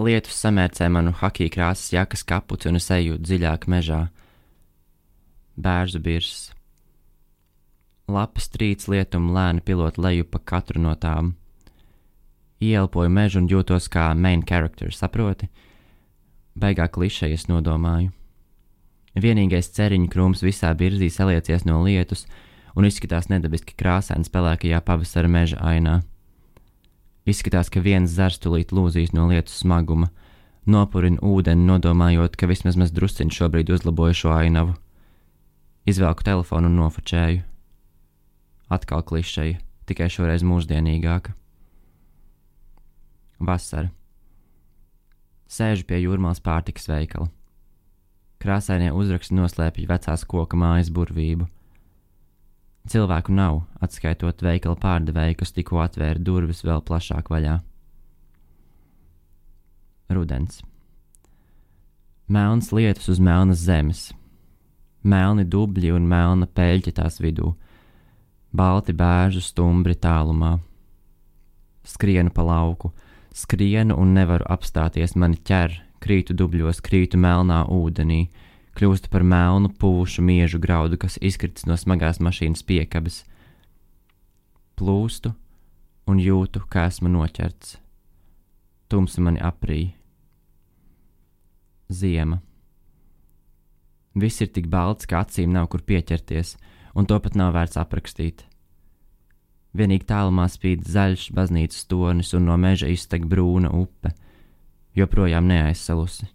Lietus samērcē manu hakija krāsas jakas kapuci un es eju dziļāk mežā. Bērzu birs. Lapas trīc lietumu lēni pilot leju pa katru no tām. Ielpoju mežu un jūtos kā main character, saproti? Baigā klišejas nodomāju. Vienīgais ceriņu krūms visā birzī saliecies no lietus un izskatās nedabiski krāsains pelēkajā pavasara meža ainā. Izskatās, ka viens zars tulīt lūzīs no lietus smaguma, nopurina ūdeni, nodomājot, ka vismaz maz drusciņš šobrīd uzlaboja šo ainavu. Izvelku telefonu un nofočēju. Atkal klišeja, tikai šoreiz mūsdienīgāka. Vasara. Sēžu pie jūrmālas pārtikas veikala. Krāsainie uzraksti noslēpj vecās koka mājas burvību. Cilvēku nav, atskaitot veikala pārdevēju, kas tikko atvēra durvis vēl plašāk vaļā. Rudens. Melns lietus uz melnas zemes, melni dubļi un melna peļķa tās vidū, balti bēžu stumbri tālumā. Skrienu pa lauku, skrienu un nevaru apstāties, mani ķer, krītu dubļos, krītu melnā ūdenī, kļūstu par melnu pūšu miežu graudu, kas izkritis no smagās mašīnas piekabes. Plūstu un jūtu, kā esmu noķerts. Tumsa mani aprī. Ziema. Viss ir tik balts, ka acīm nav kur pieķerties, un to pat nav vērts aprakstīt. Vienīgi tālumā spīd zaļš baznīcas tonis, un no meža iztek brūna upe, joprojām neaizsalusi.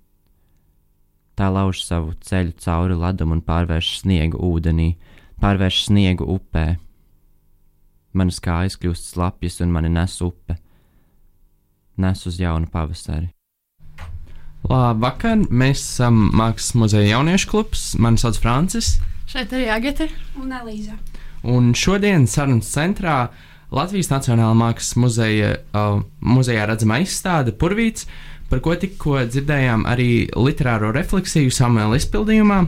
Tā lauž savu ceļu cauri ledum un pārvērš sniegu ūdenī, pārvērš sniegu upē. Manas kājas kļūst slapjas un mani nes upe. Nes uz jaunu pavasari. Labvakar, mēs esam Mākslas muzeja jauniešu klubs. Mani sauc Francis. Šeit arī Agate un Elīza. Un šodien sarunas centrā Latvijas Nacionālā Mākslas muzeja, uh, muzejā redzama izstāde Purvīts, par ko tikko dzirdējām arī literāro refleksiju Samuela izpildījumā.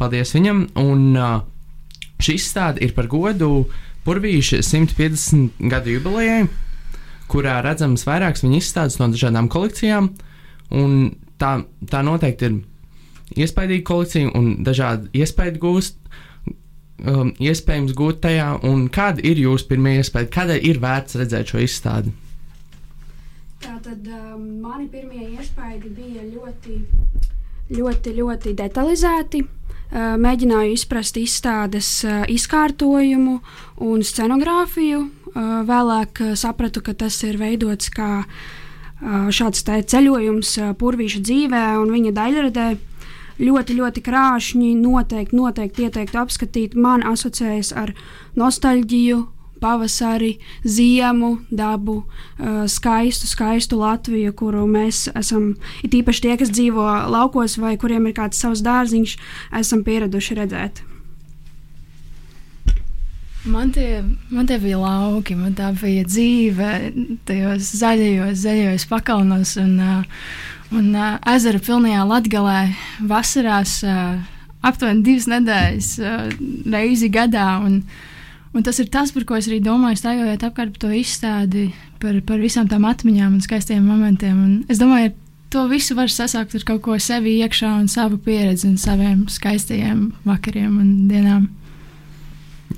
Paldies viņam! Un uh, šī izstāde ir par godu Purvīša 150 gadu jubilejai, kurā redzamas vairākas viņa izstādes no dažādām kolekcijām. Tā, tā noteikti ir iespaidīga kolekcija un dažādi iespēju gūst. Um, iespējams, gūt tajā, un kāda ir jūsu pirmā iespēja, kādēļ ir vērts redzēt šo izstādi? Tātad um, mani pirmie iespaidi bija ļoti, ļoti, ļoti detalizēti. Uh, mēģināju izprast izstādes uh, izkārtojumu un scenogrāfiju. Uh, vēlāk uh, sapratu, ka tas ir veidots kā uh, šāds ceļojums uh, purvīša dzīvē un viņa daļradē. Ļoti, ļoti krāšņi, noteikti, noteikti ieteiktu apskatīt. Man asociējas ar nostalģiju, pavasari, ziemu, dabu, uh, skaistu, skaistu Latviju, kuru mēs esam, it īpaši tie, kas dzīvo laukos vai kuriem ir kāds savs dārziņš, esam pieraduši redzēt. Man tie, man tie bija lauki, man tā bija dzīve tajos zaļajos, zaļajos pakalnos un, uh, un uh, ezera pilnajā latgalē vasarās aptuveni divas nedēļas reizi gadā. Un, Un tas ir tas, par ko es arī domāju, staigājot apkārt to izstādi, par, par visām tām atmiņām un skaistiem momentiem. Un es domāju, to visu var sasākt ar kaut ko sevi iekšā un savu pieredzi un saviem skaistajiem vakariem un dienām.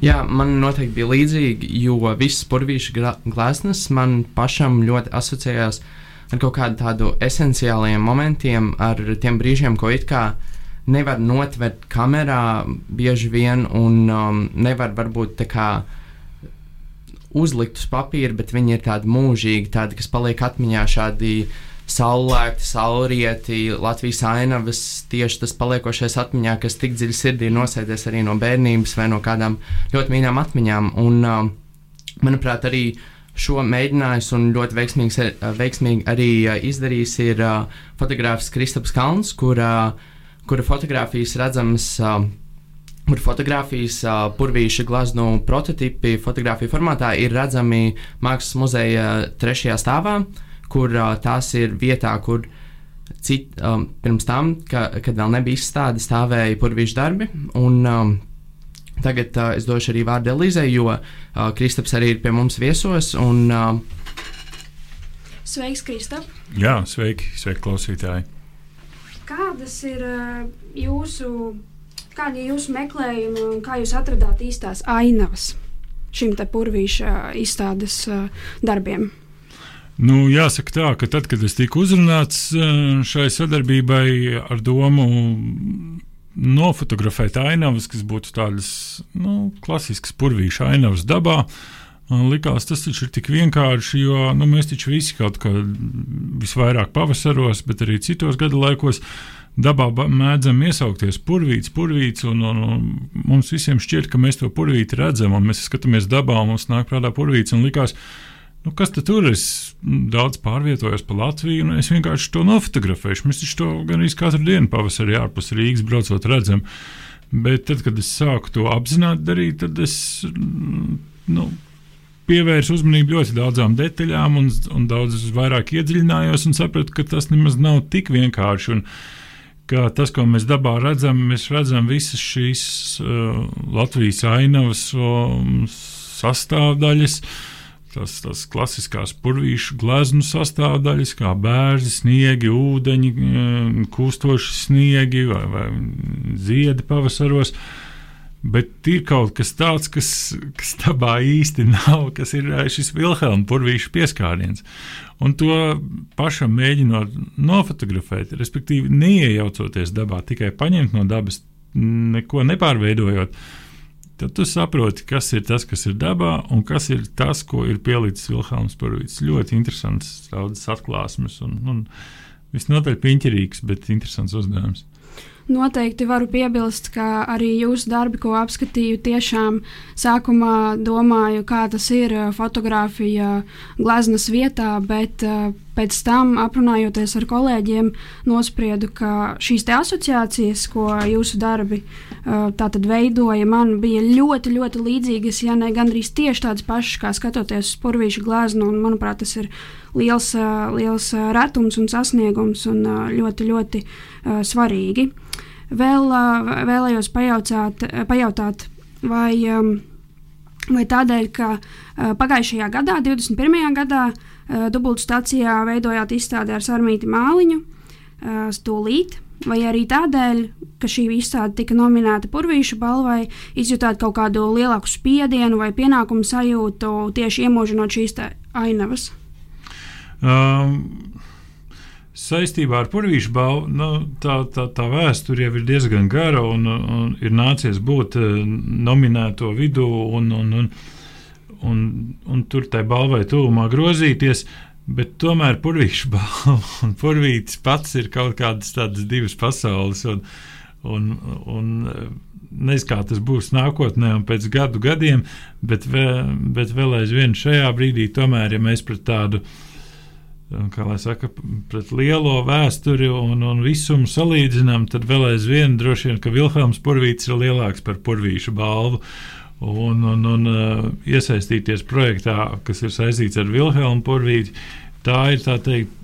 Jā, man noteikti bija līdzīgi, jo visas purvīša glāzes man pašam ļoti asociējās ar kaut kādu tādu esenciāliem momentiem, ar tiem brīžiem, ko it kā nevar notvert kamerā bieži vien un um, nevar varbūt tā kā uzlikt uz papīra, bet viņi ir tādi mūžīgi, tādi, kas paliek atmiņā šādi saulēkti, saulrieti, Latvijas ainavas, tieši tas paliekošais atmiņā, kas tik dziļi sirdī nosēdies arī no bērnības vai no kādām ļoti mīļām atmiņām. Un, um, manuprāt, arī šo mēģinājis un ļoti veiksmīgs, veiksmīgi arī izdarījis, ir fotogrāfs Kristaps Kalns, kura, kura fotografijas redzamas. Kur fotografijas, purvīša glazūru prototipi fotografiju formātā ir redzami Mākslas muzeja trešajā stāvā, kur tās ir vietā, kur cit, um, pirms tam, ka, kad vēl nebija izstāde, stāvēja purvīša darbi. Un, um, Tagad uh, es došu arī vārdu Elīzei, jo uh, Kristaps arī ir pie mums viesos. Un, uh, Sveiks, Kristap! Jā, sveiki, sveiki klausītāji! Kādas ir uh, jūsu, kādi ir jūsu meklējumi un kā jūs atradāt īstās ainavas šim te purvīša izstādes uh, darbiem? Nu, jāsaka tā, ka tad, kad es tiku uzrunāts uh, šai sadarbībai ar domu nofotografēt ainavas, kas būtu tādas nu, klasiskas purvīša ainavas dabā. Likās, tas taču ir tik vienkārši, jo nu, mēs taču visi kaut kā visvairāk pavasaros, bet arī citos gada laikos dabā mēdzam iesaukties purvīts, purvīts, un, un, un mums visiem šķiet, ka mēs to purvīti redzam, un mēs skatāmies dabā, un mums nāk prātā purvīts, un likās, Nu, kas tad tur ir? Daudz pārvietojos pa Latviju, un es vienkārši to nofotografēšu. Mēs to gan arī katru dienu pavasarī ārpus Rīgas braucot redzam. Bet tad, kad es sāku to apzināti darīt, tad es nu, pievērsu uzmanību ļoti daudzām detaļām un, un daudz vairāk iedziļinājos un sapratu, ka tas nemaz nav tik vienkārši. Un, ka tas, ko mēs dabā redzam, mēs redzam visas šīs uh, Latvijas ainavas um, sastāvdaļas. Uh, tas, tas klasiskās purvīšu gleznu sastāvdaļas, kā bērni, sniegi, ūdeņi, eh, kūstoši sniegi vai, vai ziedi pavasaros. Bet ir kaut kas tāds, kas, kas dabā īsti nav, kas ir eh, šis Vilhelma purvīšu pieskāriens. Un to pašam mēģinot nofotografēt, respektīvi neiejaucoties dabā, tikai paņemt no dabas, neko nepārveidojot, tad tu saproti, kas ir tas, kas ir dabā, un kas ir tas, ko ir pielicis Vilhelms Purvīts. Ļoti interesants, daudzas atklāsmes un, un visnotaļ piņķerīgs, bet interesants uzdevums. Noteikti varu piebilst, ka arī jūsu darbi, ko apskatīju, tiešām sākumā domāju, kā tas ir eh, fotografija gleznas vietā, bet uh, pēc tam, aprunājoties ar kolēģiem, nospriedu, ka šīs asociācijas, ko jūsu darbi uh, veidoja, man bija ļoti, ļoti līdzīgas, ja ne gandrīz tieši tādas pašas, kā skatoties uz purvīšu gleznu. Un, manuprāt, tas ir liels, liels retums un sasniegums un ļoti, ļoti svarīgi. Vēl vēlējos pajautāt, pajautāt vai, vai tādēļ, ka pagājušajā gadā, 21. gadā, Dubultu stācijā veidojāt izstādi ar Sarmīti Māliņu, Stūlīt, vai arī tādēļ, ka šī izstāde tika nominēta Purvīša balvai, izjutāt kaut kādu lielāku spiedienu vai pienākumu sajūtu tieši iemožinot šīs ainavas? Um, saistībā ar Purvīšu balvu nu, tā, tā, tā vēsture jau ir diezgan gara un, un ir nācies būt eh, nominēto vidū un, un, un, un, un tur tai balvai tuvumā grozīties. Bet tomēr Purvīša balva un Purvītis pats ir kaut kādas tādas divas pasaules. Un, un, un, Nezinu, kā tas būs nākotnē un pēc gadu gadiem, bet, vēl, bet vēl aizvien šajā brīdī, tomēr, ja mēs pret tādu uh, kā lai saka, pret lielo vēsturi un, un visumu salīdzinām, tad vēl aizvien droši vien, ka Vilhelms Purvīts ir lielāks par Purvīšu balvu. Un, un, un uh, iesaistīties projektā, kas ir saistīts ar Vilhelmu Purvīti, tā ir tā teikt,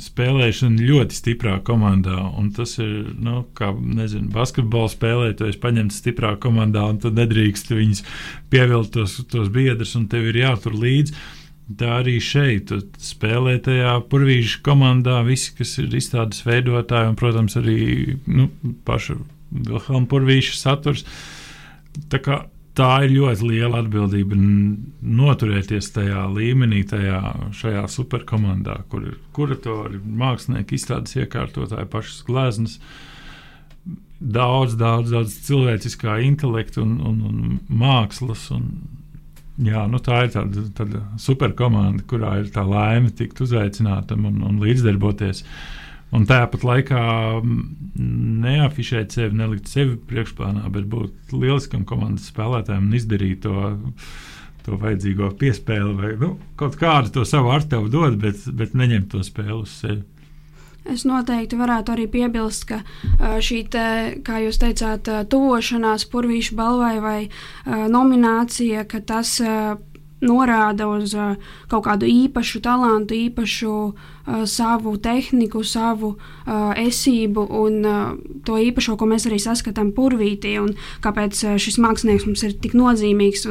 spēlēšana ļoti stiprā komandā. Un tas ir, nu, kā nezinu, basketbola spēlētājs paņemts stiprā komandā, un tad nedrīkst viņus pievilkt tos, tos biedrus, un tev ir jātur līdzi. Tā arī šeit spēlē tajā purvīža komandā visi, kas ir izstādes veidotāji un, protams, arī nu, paša Vilhelma purvīša saturs. Tā, kā, tā ir ļoti liela atbildība noturēties tajā līmenī, tajā šajā superkomandā, kur ir kuratori, mākslinieki, izstādes iekārtotāji, pašas gleznas. Daudz, daudz, daudz cilvēciskā intelekta un, un, un mākslas un Jā, nu tā ir tāda, tāda superkomanda, kurā ir tā laime tikt uzaicinātam un, un līdzdarboties. Un tāpat laikā neafišēt sevi, nelikt sevi priekšplānā, bet būt lieliskam komandas spēlētājam un izdarīt to, to vajadzīgo piespēli vai nu, kaut kādu to savu ar tevi dod, bet, bet neņem to spēli uz sevi. Es noteikti varētu arī piebilst, ka šī, te, kā jūs teicāt, tuvošanās purvīšu balvai vai nominācija, ka tas norāda uz uh, kaut kādu īpašu talantu, īpašu uh, savu tehniku, savu uh, esību un uh, to īpašo, ko mēs arī saskatām purvītī, un kāpēc uh, šis mākslinieks mums ir tik nozīmīgs.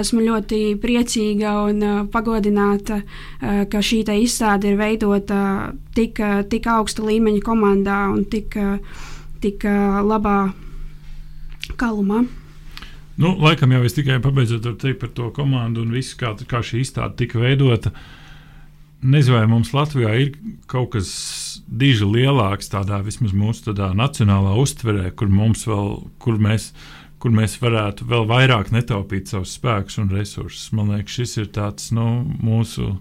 Esmu ļoti priecīga un uh, pagodināta, ka šī izstāde ir veidota tik, tik augsta līmeņa komandā un tik, tik labā kalumā. Nu, laikam jau es tikai pabeidzot ar teikt par to komandu un visu, kā, kā šī izstāde tika veidota. Nezinu, vai mums Latvijā ir kaut kas diži lielāks, tādā vismaz mūsu tādā nacionālā uztverē, kur mums vēl, kur mēs, kur mēs varētu vēl vairāk netaupīt savus spēkus un resursus. Man liekas, šis ir tāds nu, mūsu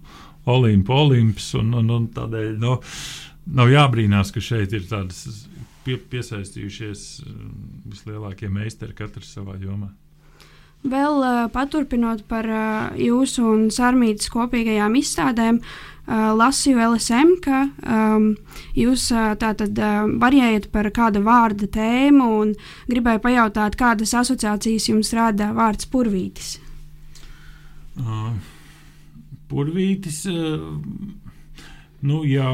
olimpu olimps, un, un, un tādēļ nu, nav jābrīnās, ka šeit ir tādas pie, piesaistījušies vislielākie meistari katrs savā jomā. Vēl uh, paturpinot par uh, jūsu un Sārmītas kopīgajām izstādēm, uh, lasīju LSM, ka um, jūs uh, tātad uh, variējat par kāda vārda tēmu un gribēju pajautāt, kādas asociācijas jums rada vārds purvītis? Uh, purvītis, uh, nu, ja,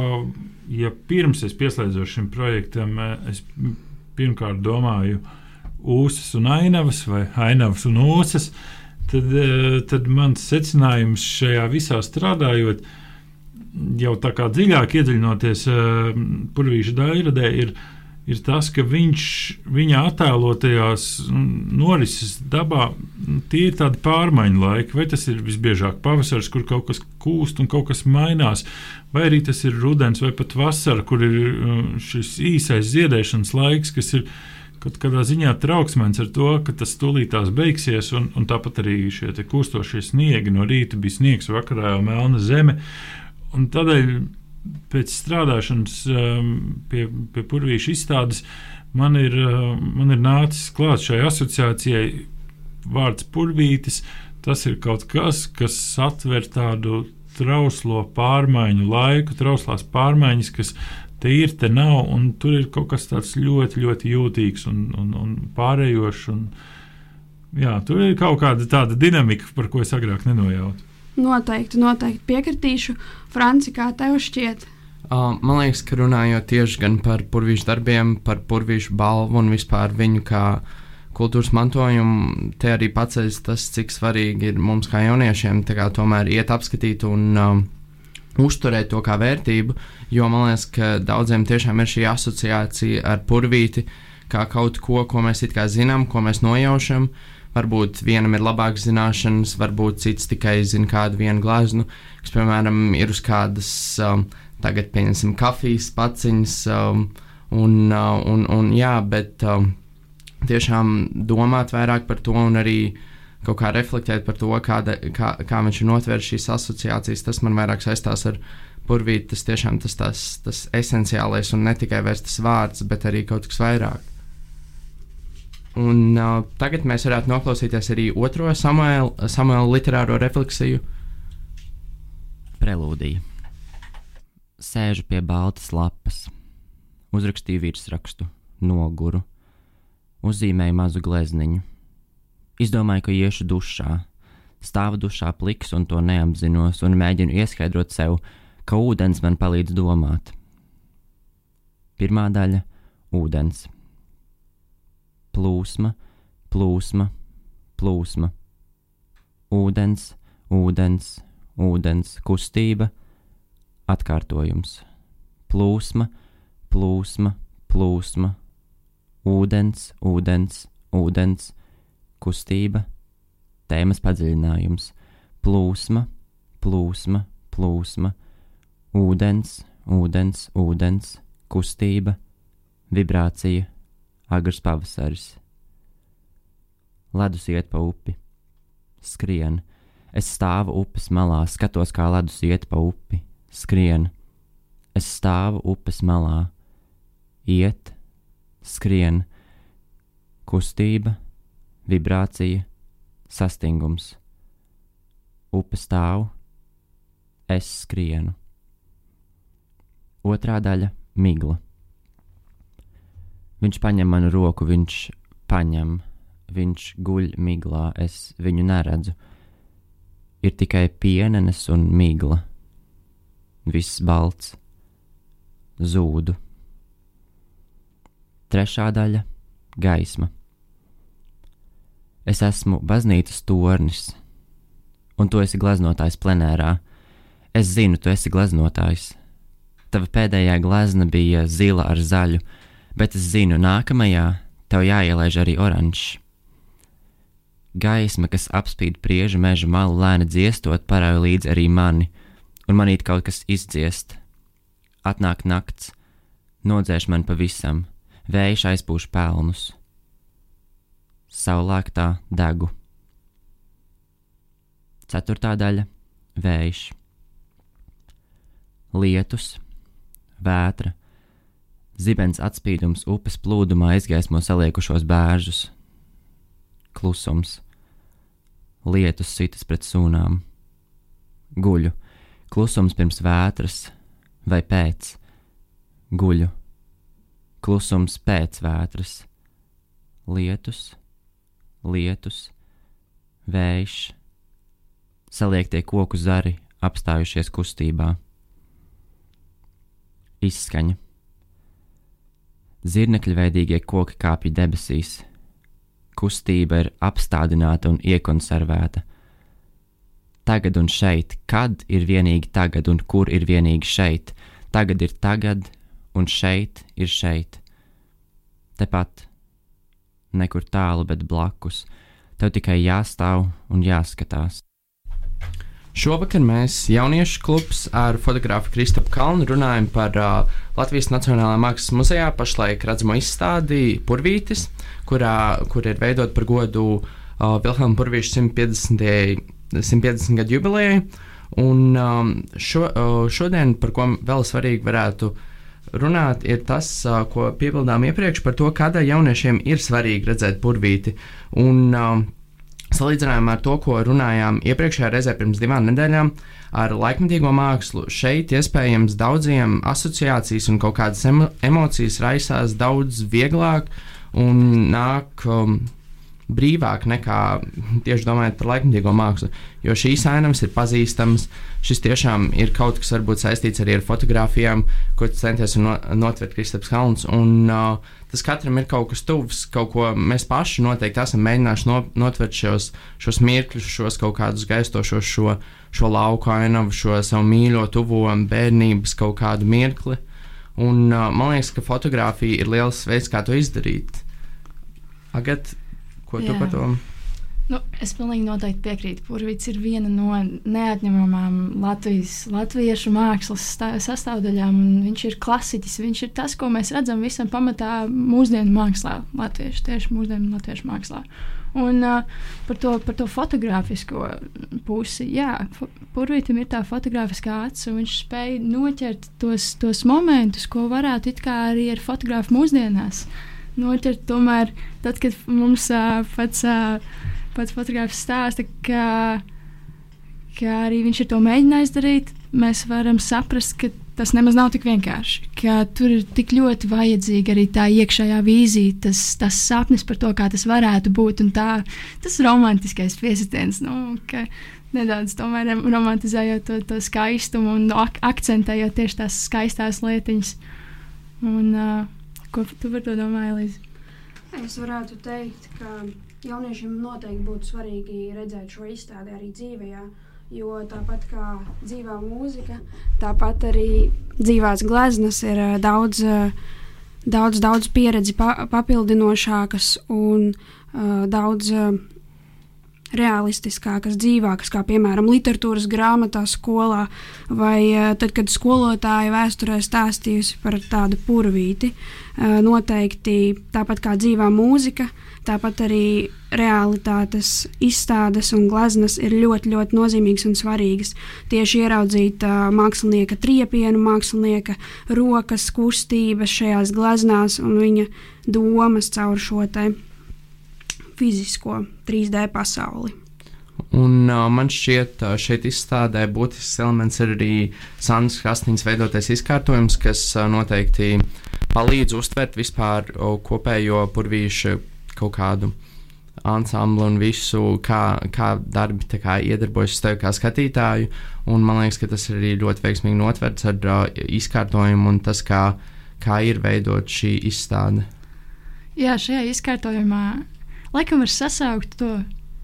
ja pirms es pieslēdzos šim projektam, es pirmkārt domāju, uh, ūsas un ainavas vai ainavas un ūsas, tad, eh, tad mans secinājums šajā visā strādājot, jau tā kā dziļāk iedziļinoties eh, purvīša dairadē, ir, ir tas, ka viņš, viņa attēlotajās norises dabā, tie ir tādi pārmaiņu laiki, vai tas ir visbiežāk pavasars, kur kaut kas kūst un kaut kas mainās, vai arī tas ir rudens vai pat vasara, kur ir eh, šis īsais ziedēšanas laiks, kas ir ielikās kaut kādā ziņā trauksmens ar to, ka tas tūlītās beigsies, un, un tāpat arī šie kustošie sniegi no rīta bija sniegs, vakarā jau melna zeme. Un tādēļ pēc strādāšanas um, pie, pie purvīša izstādes man ir, uh, man ir nācis klāt šai asociācijai vārds purvītis. Tas ir kaut kas, kas atver tādu trauslo pārmaiņu laiku, trauslās pārmaiņas, kas te ir, te nav, un tur ir kaut kas tāds ļoti, ļoti jūtīgs un, un, un pārējošs. Un, jā, tur ir kaut kāda tāda dinamika, par ko es agrāk nenojautu. Noteikti, noteikti piekritīšu. Franci, kā tev šķiet? Uh, man liekas, ka runājot tieši gan par purvīšu darbiem, par purvīšu balvu un vispār viņu kā kultūras mantojumu, te arī paceļas tas, cik svarīgi ir mums kā jauniešiem kā tomēr iet apskatīt un uh, uzturēt to kā vērtību, jo man liekas, ka daudziem tiešām ir šī asociācija ar purvīti, kā kaut ko, ko mēs it kā zinām, ko mēs nojaušam. Varbūt vienam ir labākas zināšanas, varbūt cits tikai zina kādu vienu glazūru, kas, piemēram, ir uz kādas, um, tagad pieņemsim, kafijas paciņas, um, un, uh, un, un jā, bet um, tiešām domāt vairāk par to un arī uh, kaut kā reflektēt par to, kāda, kā, kā viņš ir notvērs šīs asociācijas. Tas man vairāk saistās ar burvīti. Tas tiešām tas, tas, tas esenciālais un ne tikai tas vārds, bet arī kaut kas vairāk. Un, uh, tagad mēs varētu noklausīties arī otro Samuēlu Samuel literāro refleksiju. Prelūdija. Sēžu pie baltas lapas, uzrakstīju virsrakstu, noguru, uzzīmēju mazu glezniņu Izdomāju, ka iešu dušā. Stāvu dušā pliks un to neapzinos, un mēģinu ieskaidrot sev, ka ūdens man palīdz domāt. Pirmā daļa - ūdens. Plūsma, plūsma, plūsma. Ūdens, ūdens, ūdens, kustība, atkārtojums. Plūsma, plūsma, plūsma. Ūdens, ūdens, ūdens kustība, tēmas padziļinājums, plūsma, plūsma, plūsma, ūdens, ūdens, ūdens, kustība, vibrācija, agrs pavasaris. Ledus iet pa upi, skrien, es stāvu upes malā, skatos, kā ledus iet pa upi, skrien, es stāvu upes malā, iet, skrien, kustība, vibrācija, sastingums. Upe stāv, es skrienu. Otrā daļa - migla. Viņš paņem manu roku, viņš paņem, viņš guļ miglā, es viņu neredzu. Ir tikai pienenes un migla. Viss balts, zūdu. Trešā daļa - gaisma. Es esmu baznīcas tornis, un tu esi gleznotājs plenērā. Es zinu, tu esi gleznotājs. Tava pēdējā glezna bija zila ar zaļu, bet es zinu, nākamajā tev jāielaiž arī oranžs. Gaisma, kas apspīd priežu meža malu, lēni dziestot, parāja līdzi arī mani, un manīt kaut kas izdziest. Atnāk nakts, nodzēš man pavisam, vējš aizpūš pelnus. Saulēktā degu. Ceturtā daļa - vējš. Lietus, vētra, zibens atspīdums upes plūdumā izgaismo saliekušos bēržus. Klusums, lietus sitas pret sūnām. Guļu, klusums pirms vētras vai pēc, guļu, klusums pēc vētras, lietus, lietus, vējš, saliektie koku zari apstājušies kustībā izskaņa. Zirnekļveidīgie koki kāpj debesīs, kustība ir apstādināta un iekonservēta. Tagad un šeit, kad ir vienīgi tagad un kur ir vienīgi šeit, tagad ir tagad un šeit ir šeit. Tepat, nekur tālu, bet blakus, tev tikai jāstāv un jāskatās. Šovakar mēs, jauniešu klubs ar fotografu Kristapu Kalnu, runājam par uh, Latvijas Nacionālajā Mākslas muzejā pašlaik redzamo izstādi Purvītis, kurā, kur ir veidot par godu uh, Vilhelma Purvīša 150. 150 gadu jubilejai. Un um, šo, uh, šodien, par ko vēl svarīgi varētu runāt, ir tas, ko piebildām iepriekš par to, kādai jauniešiem ir svarīgi redzēt Purvīti. Un, Salīdzinājumā ar to, ko runājām iepriekšējā reizē pirms divām nedēļām, ar laikmatīgo mākslu šeit iespējams daudziem asociācijas un kaut kādas emo emocijas raisās daudz vieglāk un nāk um, brīvāk nekā tieši domājot par laikmatīgo mākslu. Jo šīs ainavas ir pazīstamas, šis tiešām ir kaut kas varbūt saistīts arī ar fotografijām, ko centies no, notvert Kristaps Kalns. Un, uh, tas katram ir kaut kas tuvs, kaut ko mēs paši noteikti esam mēģinājuši no, notvert šos, šos mirkļus, šos kaut kādus gaistošos, šo, šo lauku ainavu, šo savu mīļo, tuvo bērnības kaut kādu mirkli. Un, uh, man liekas, ka fotografija ir liels veids, kā to izdarīt. Agat, Ko Jā. tu par to? Nu, es pilnīgi noteikti piekrītu. Purvīts ir viena no neatņemamām Latvijas, latviešu mākslas sastāvdaļām. Viņš ir klasiķis. Viņš ir tas, ko mēs redzam visam pamatā mūsdienu mākslā, latviešu, tieši mūsdienu latviešu mākslā. Un uh, par, to, par to fotografisko pusi, jā, Purvītam ir tā fotografiskā acis, un viņš spēja noķert tos, tos momentus, ko varētu it kā arī ar fotografu mūsdienās. Uh, noķert. Tomēr, tad, kad mums uh, pats, uh, pats fotogrāfs stāsta, ka, ka arī viņš ir to mēģinājis darīt, mēs varam saprast, ka tas nemaz nav tik vienkārši. Ka tur ir tik ļoti vajadzīga arī tā iekšējā vīzija, tas, tas sapnis par to, kā tas varētu būt, tā, tas romantiskais piesitiens. Nu, Nedaudz romantizējot to, to skaistumu un ak akcentējot tieši tās skaistās lietiņas. Un, uh, Ko tu par to domā, Elīze? Es varētu teikt, ka jauniešiem noteikti būtu svarīgi redzēt šo izstādi arī dzīvē. Jo tāpat kā dzīvā mūzika, tāpat arī dzīvās gleznas ir daudz, daudz, daudz pieredzi pa, papildinošākas un uh, daudz realistiskākas, dzīvākas, kā piemēram literatūras grāmatā skolā, vai uh, tad, kad skolotāja vēsturē stāstījusi par tādu purvīti. Uh, noteikti tāpat kā dzīvā mūzika, tāpat arī realitātes izstādes un gleznas ir ļoti, ļoti nozīmīgas un svarīgas. Tieši ieraudzīt uh, mākslinieka triepienu, mākslinieka rokas kustības šajās gleznās un viņa domas caur šo te fizisko 3D pasauli. Un uh, man šķiet, uh, šeit izstādē būtisks elements ir arī Sandras Krastīnas veidotais izkārtojums, kas uh, noteikti palīdz uztvert vispār uh, kopējo purvīšu kaut kādu ansamblu un visu, kā, kā darbi kā iedarbojas tev kā skatītāju. Un man liekas, ka tas ir arī ļoti veiksmīgi notverts ar uh, izkārtojumu un tas, kā, kā ir veidot šī izstāde. Jā, šajā izkārtojumā laikam var sasaukt to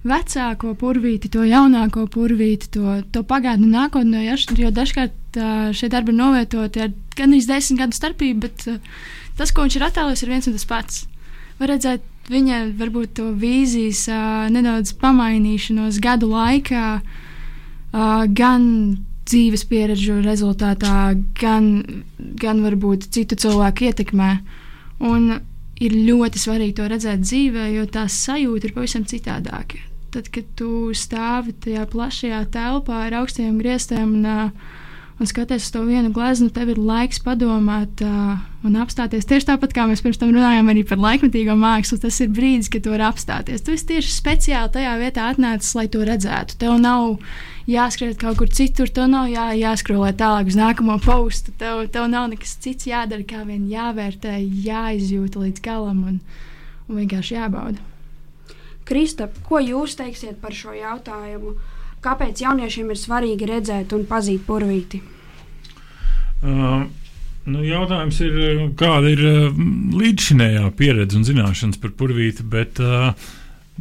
vecāko purvīti, to jaunāko purvīti, to, to pagātni un nākotni. Jo dažkārt šie darbi ir novietoti ar gandrīz desmit gadu starpību, bet tas, ko viņš ir attēlojis, ir viens un tas pats. Var redzēt viņa varbūt to vīzijas nedaudz pamainīšanos gadu laikā, gan dzīves pieredžu rezultātā, gan, gan varbūt citu cilvēku ietekmē. Un ir ļoti svarīgi to redzēt dzīvē, jo tās sajūta ir pavisam citādāka. Tad, kad tu stāvi tajā plašajā telpā ar augstiem griestiem un, un skaties uz to vienu gleznu, tev ir laiks padomāt un apstāties. Tieši tāpat kā mēs pirms tam runājām par laikmetīgo mākslu, tas ir brīdis, kad tu vari apstāties. Tu esi tieši speciāli tajā vietā atnācis, lai to redzētu. Tev nav jāskrien kaut kur citur, tev nav jā, jāskrolē tālāk uz nākamo postu. Tev, tev nav nekas cits jādara, kā vien jāvērtē, jāizjūta līdz galam un, un vienkārši jābauda. Kristap, ko jūs teiksiet par šo jautājumu? Kāpēc jauniešiem ir svarīgi redzēt un pazīt purvīti? Uh, nu, jautājums ir, kāda ir uh, līdzšinējā pieredze un zināšanas par purvīti, bet uh,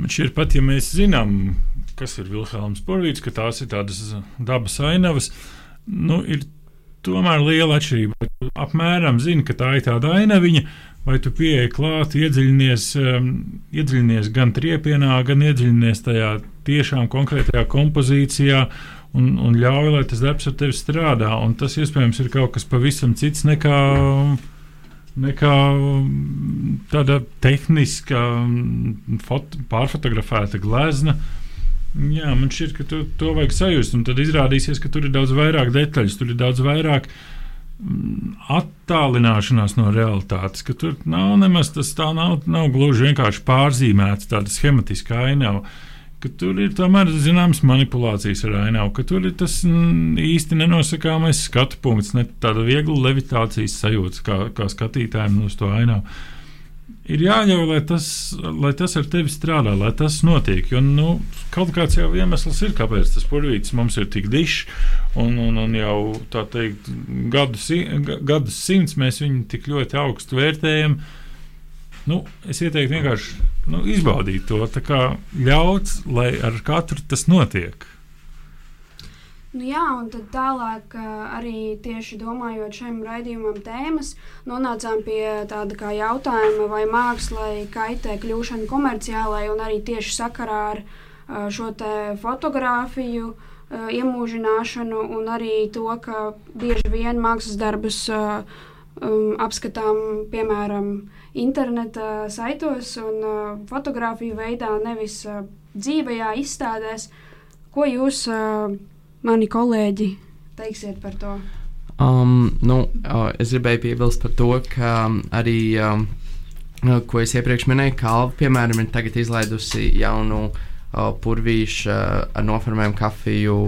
šķiet pat, ja mēs zinām, kas ir Vilhelms Purvīts, ka tās ir tādas dabas ainavas, nu, ir tomēr liela atšķirība. Apmēram zini, ka tā ir tāda ainaviņa, vai tu pieeji klāt, iedziļinies, um, iedziļinies gan triepienā, gan iedziļinies tajā tiešām konkrētajā kompozīcijā un, un ļauj, lai tas darbs ar tevi strādā. Un tas iespējams ir kaut kas pavisam cits nekā, nekā tāda tehniska, fot, pārfotografēta glezna. Jā, man šķiet, ka tu, to vajag sajust, tad izrādīsies, ka tur ir daudz vairāk detaļas, tur ir daudz vairāk uh, attālināšanās no realitātes, ka tur nav nemaz tas tā, nav, nav gluži vienkārši pārzīmēts tāda schematiska ainava. Tur ir tomēr zināmas manipulācijas ar ainavu, ka tur ir tas īsti nenosakāmais skatu punkts, ne tāda viegla levitācijas sajūta kā, kā skatītājiem uz to ainavu ir jāļauj, lai tas, lai tas ar tevi strādā, lai tas notiek. Jo nu, kaut kāds jau iemesls ir, kāpēc tas purvītis mums ir tik dišs, un, un, un jau tā teikt, gadus, gadus simts mēs viņu tik ļoti augstu vērtējam. Nu, es ieteiktu vienkārši nu, izbaudīt to, ļaut, lai ar katru tas notiek. Nu, jā, un tad tālāk arī tieši domājot šiem raidījumam tēmas, nonācām pie tāda kā jautājuma, vai mākslai kaitē kļūšana komerciālai un arī tieši sakarā ar šo te fotografiju iemūžināšanu un arī to, ka bieži vien mākslas darbus um, apskatām, piemēram, interneta saitos un uh, fotografiju veidā, nevis uh, dzīvajā izstādēs. Ko jūs uh, mani kolēģi teiksiet par to? Um, nu, uh, es gribēju piebilst par to, ka um, arī, um, ko es iepriekš minēju, Kalva, piemēram, ir tagad izlaidusi jaunu uh, purvīšu uh, ar noformējumu kafiju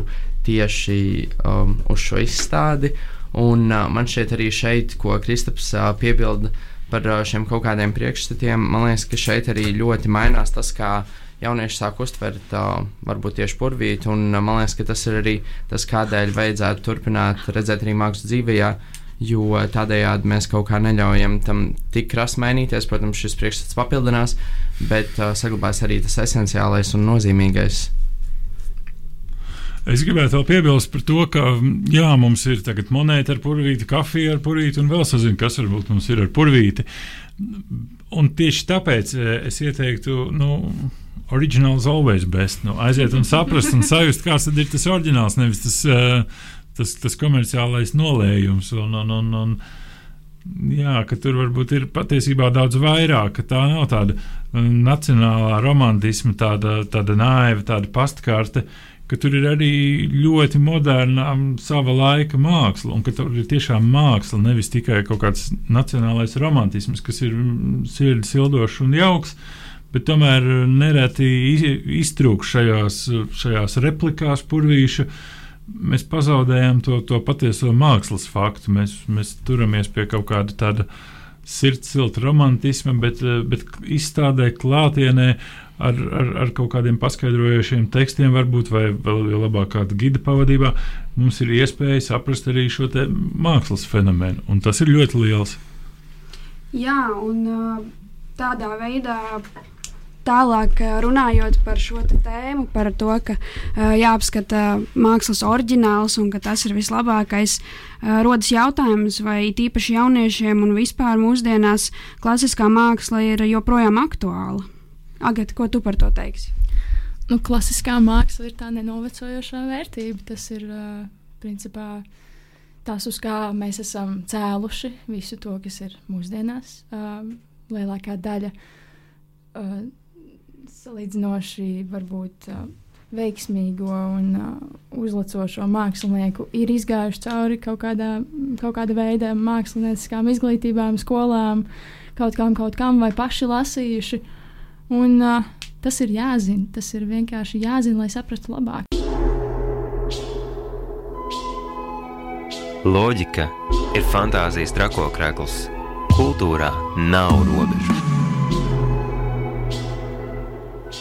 tieši um, uz šo izstādi. Un uh, man šķiet arī šeit, ko Kristaps uh, piebilda par šiem kaut kādiem priekšstatiem, man liekas, ka šeit arī ļoti mainās tas, kā jaunieši sāk uztvert uh, varbūt tieši purvīti. Un, uh, man liekas, ka tas ir arī tas, kādēļ vajadzētu turpināt redzēt arī mākslas dzīvē. Jo tādējādi mēs kaut kā neļaujam tam tik krasi mainīties. Protams, šis priekšstats papildinās, bet uh, saglabājas arī tas esenciālais un nozīmīgais. Es gribētu vēl piebilst par to, ka jā, mums ir tagad monēta ar purvīti, kafija ar purvīti un vēl sazinu, kas varbūt mums ir ar purvīti. Un tieši tāpēc es ieteiktu, nu, originals always best. Nu, aiziet un saprast un sajust, kāds ir tas oriģināls, nevis tas, uh, tas, tas komerciālais nolējums. Un, un, un, un, jā, ka tur varbūt ir patiesībā daudz vairāk, ka tā nav tāda nacionālā romantisma, tāda, tāda naiva, tāda pastkarte. Ka tur ir arī ļoti moderna sava laika māksla, un ka tur ir tiešām māksla, nevis tikai kaut kāds nacionālais romantisms, kas ir sirds sildošs un jauks, bet tomēr nereti iztrūk šajās, šajās replikās purvīša. Mēs pazaudējam to, to patieso mākslas faktu. Mēs, mēs turamies pie kaut kāda tāda sirds silta romantisma, bet, bet izstādē klātienē ar, ar, ar kaut kādiem paskaidrojošiem tekstiem, varbūt, vai vēl labāk kāda gida pavadībā, mums ir iespēja saprast arī šo mākslas fenomenu. Un tas ir ļoti liels. Jā, un tādā veidā Tālāk runājot par šo tēmu, par to, ka uh, jāapskata mākslas oriģināls un ka tas ir vislabākais, uh, rodas jautājums, vai tīpaši jauniešiem un vispār mūsdienās klasiskā māksla ir joprojām aktuāla. Agata, ko tu par to teiksi? Nu, klasiskā māksla ir tā nenovecojošā vērtība. Tas ir uh, principā tas, uz kā mēs esam cēluši visu to, kas ir mūsdienās. Lielākā daļa salīdzinoši varbūt veiksmīgo un uzlacošo mākslinieku ir izgājuši cauri kaut, kādā, kaut kāda veida mākslinieckām izglītībām, skolām, kaut kam, kaut kam, vai paši lasījuši. Un, tas ir jāzina, tas ir vienkārši jāzina, lai saprastu labāk. Loģika ir fantāzijas trakokrekls. Kultūrā nav robežu.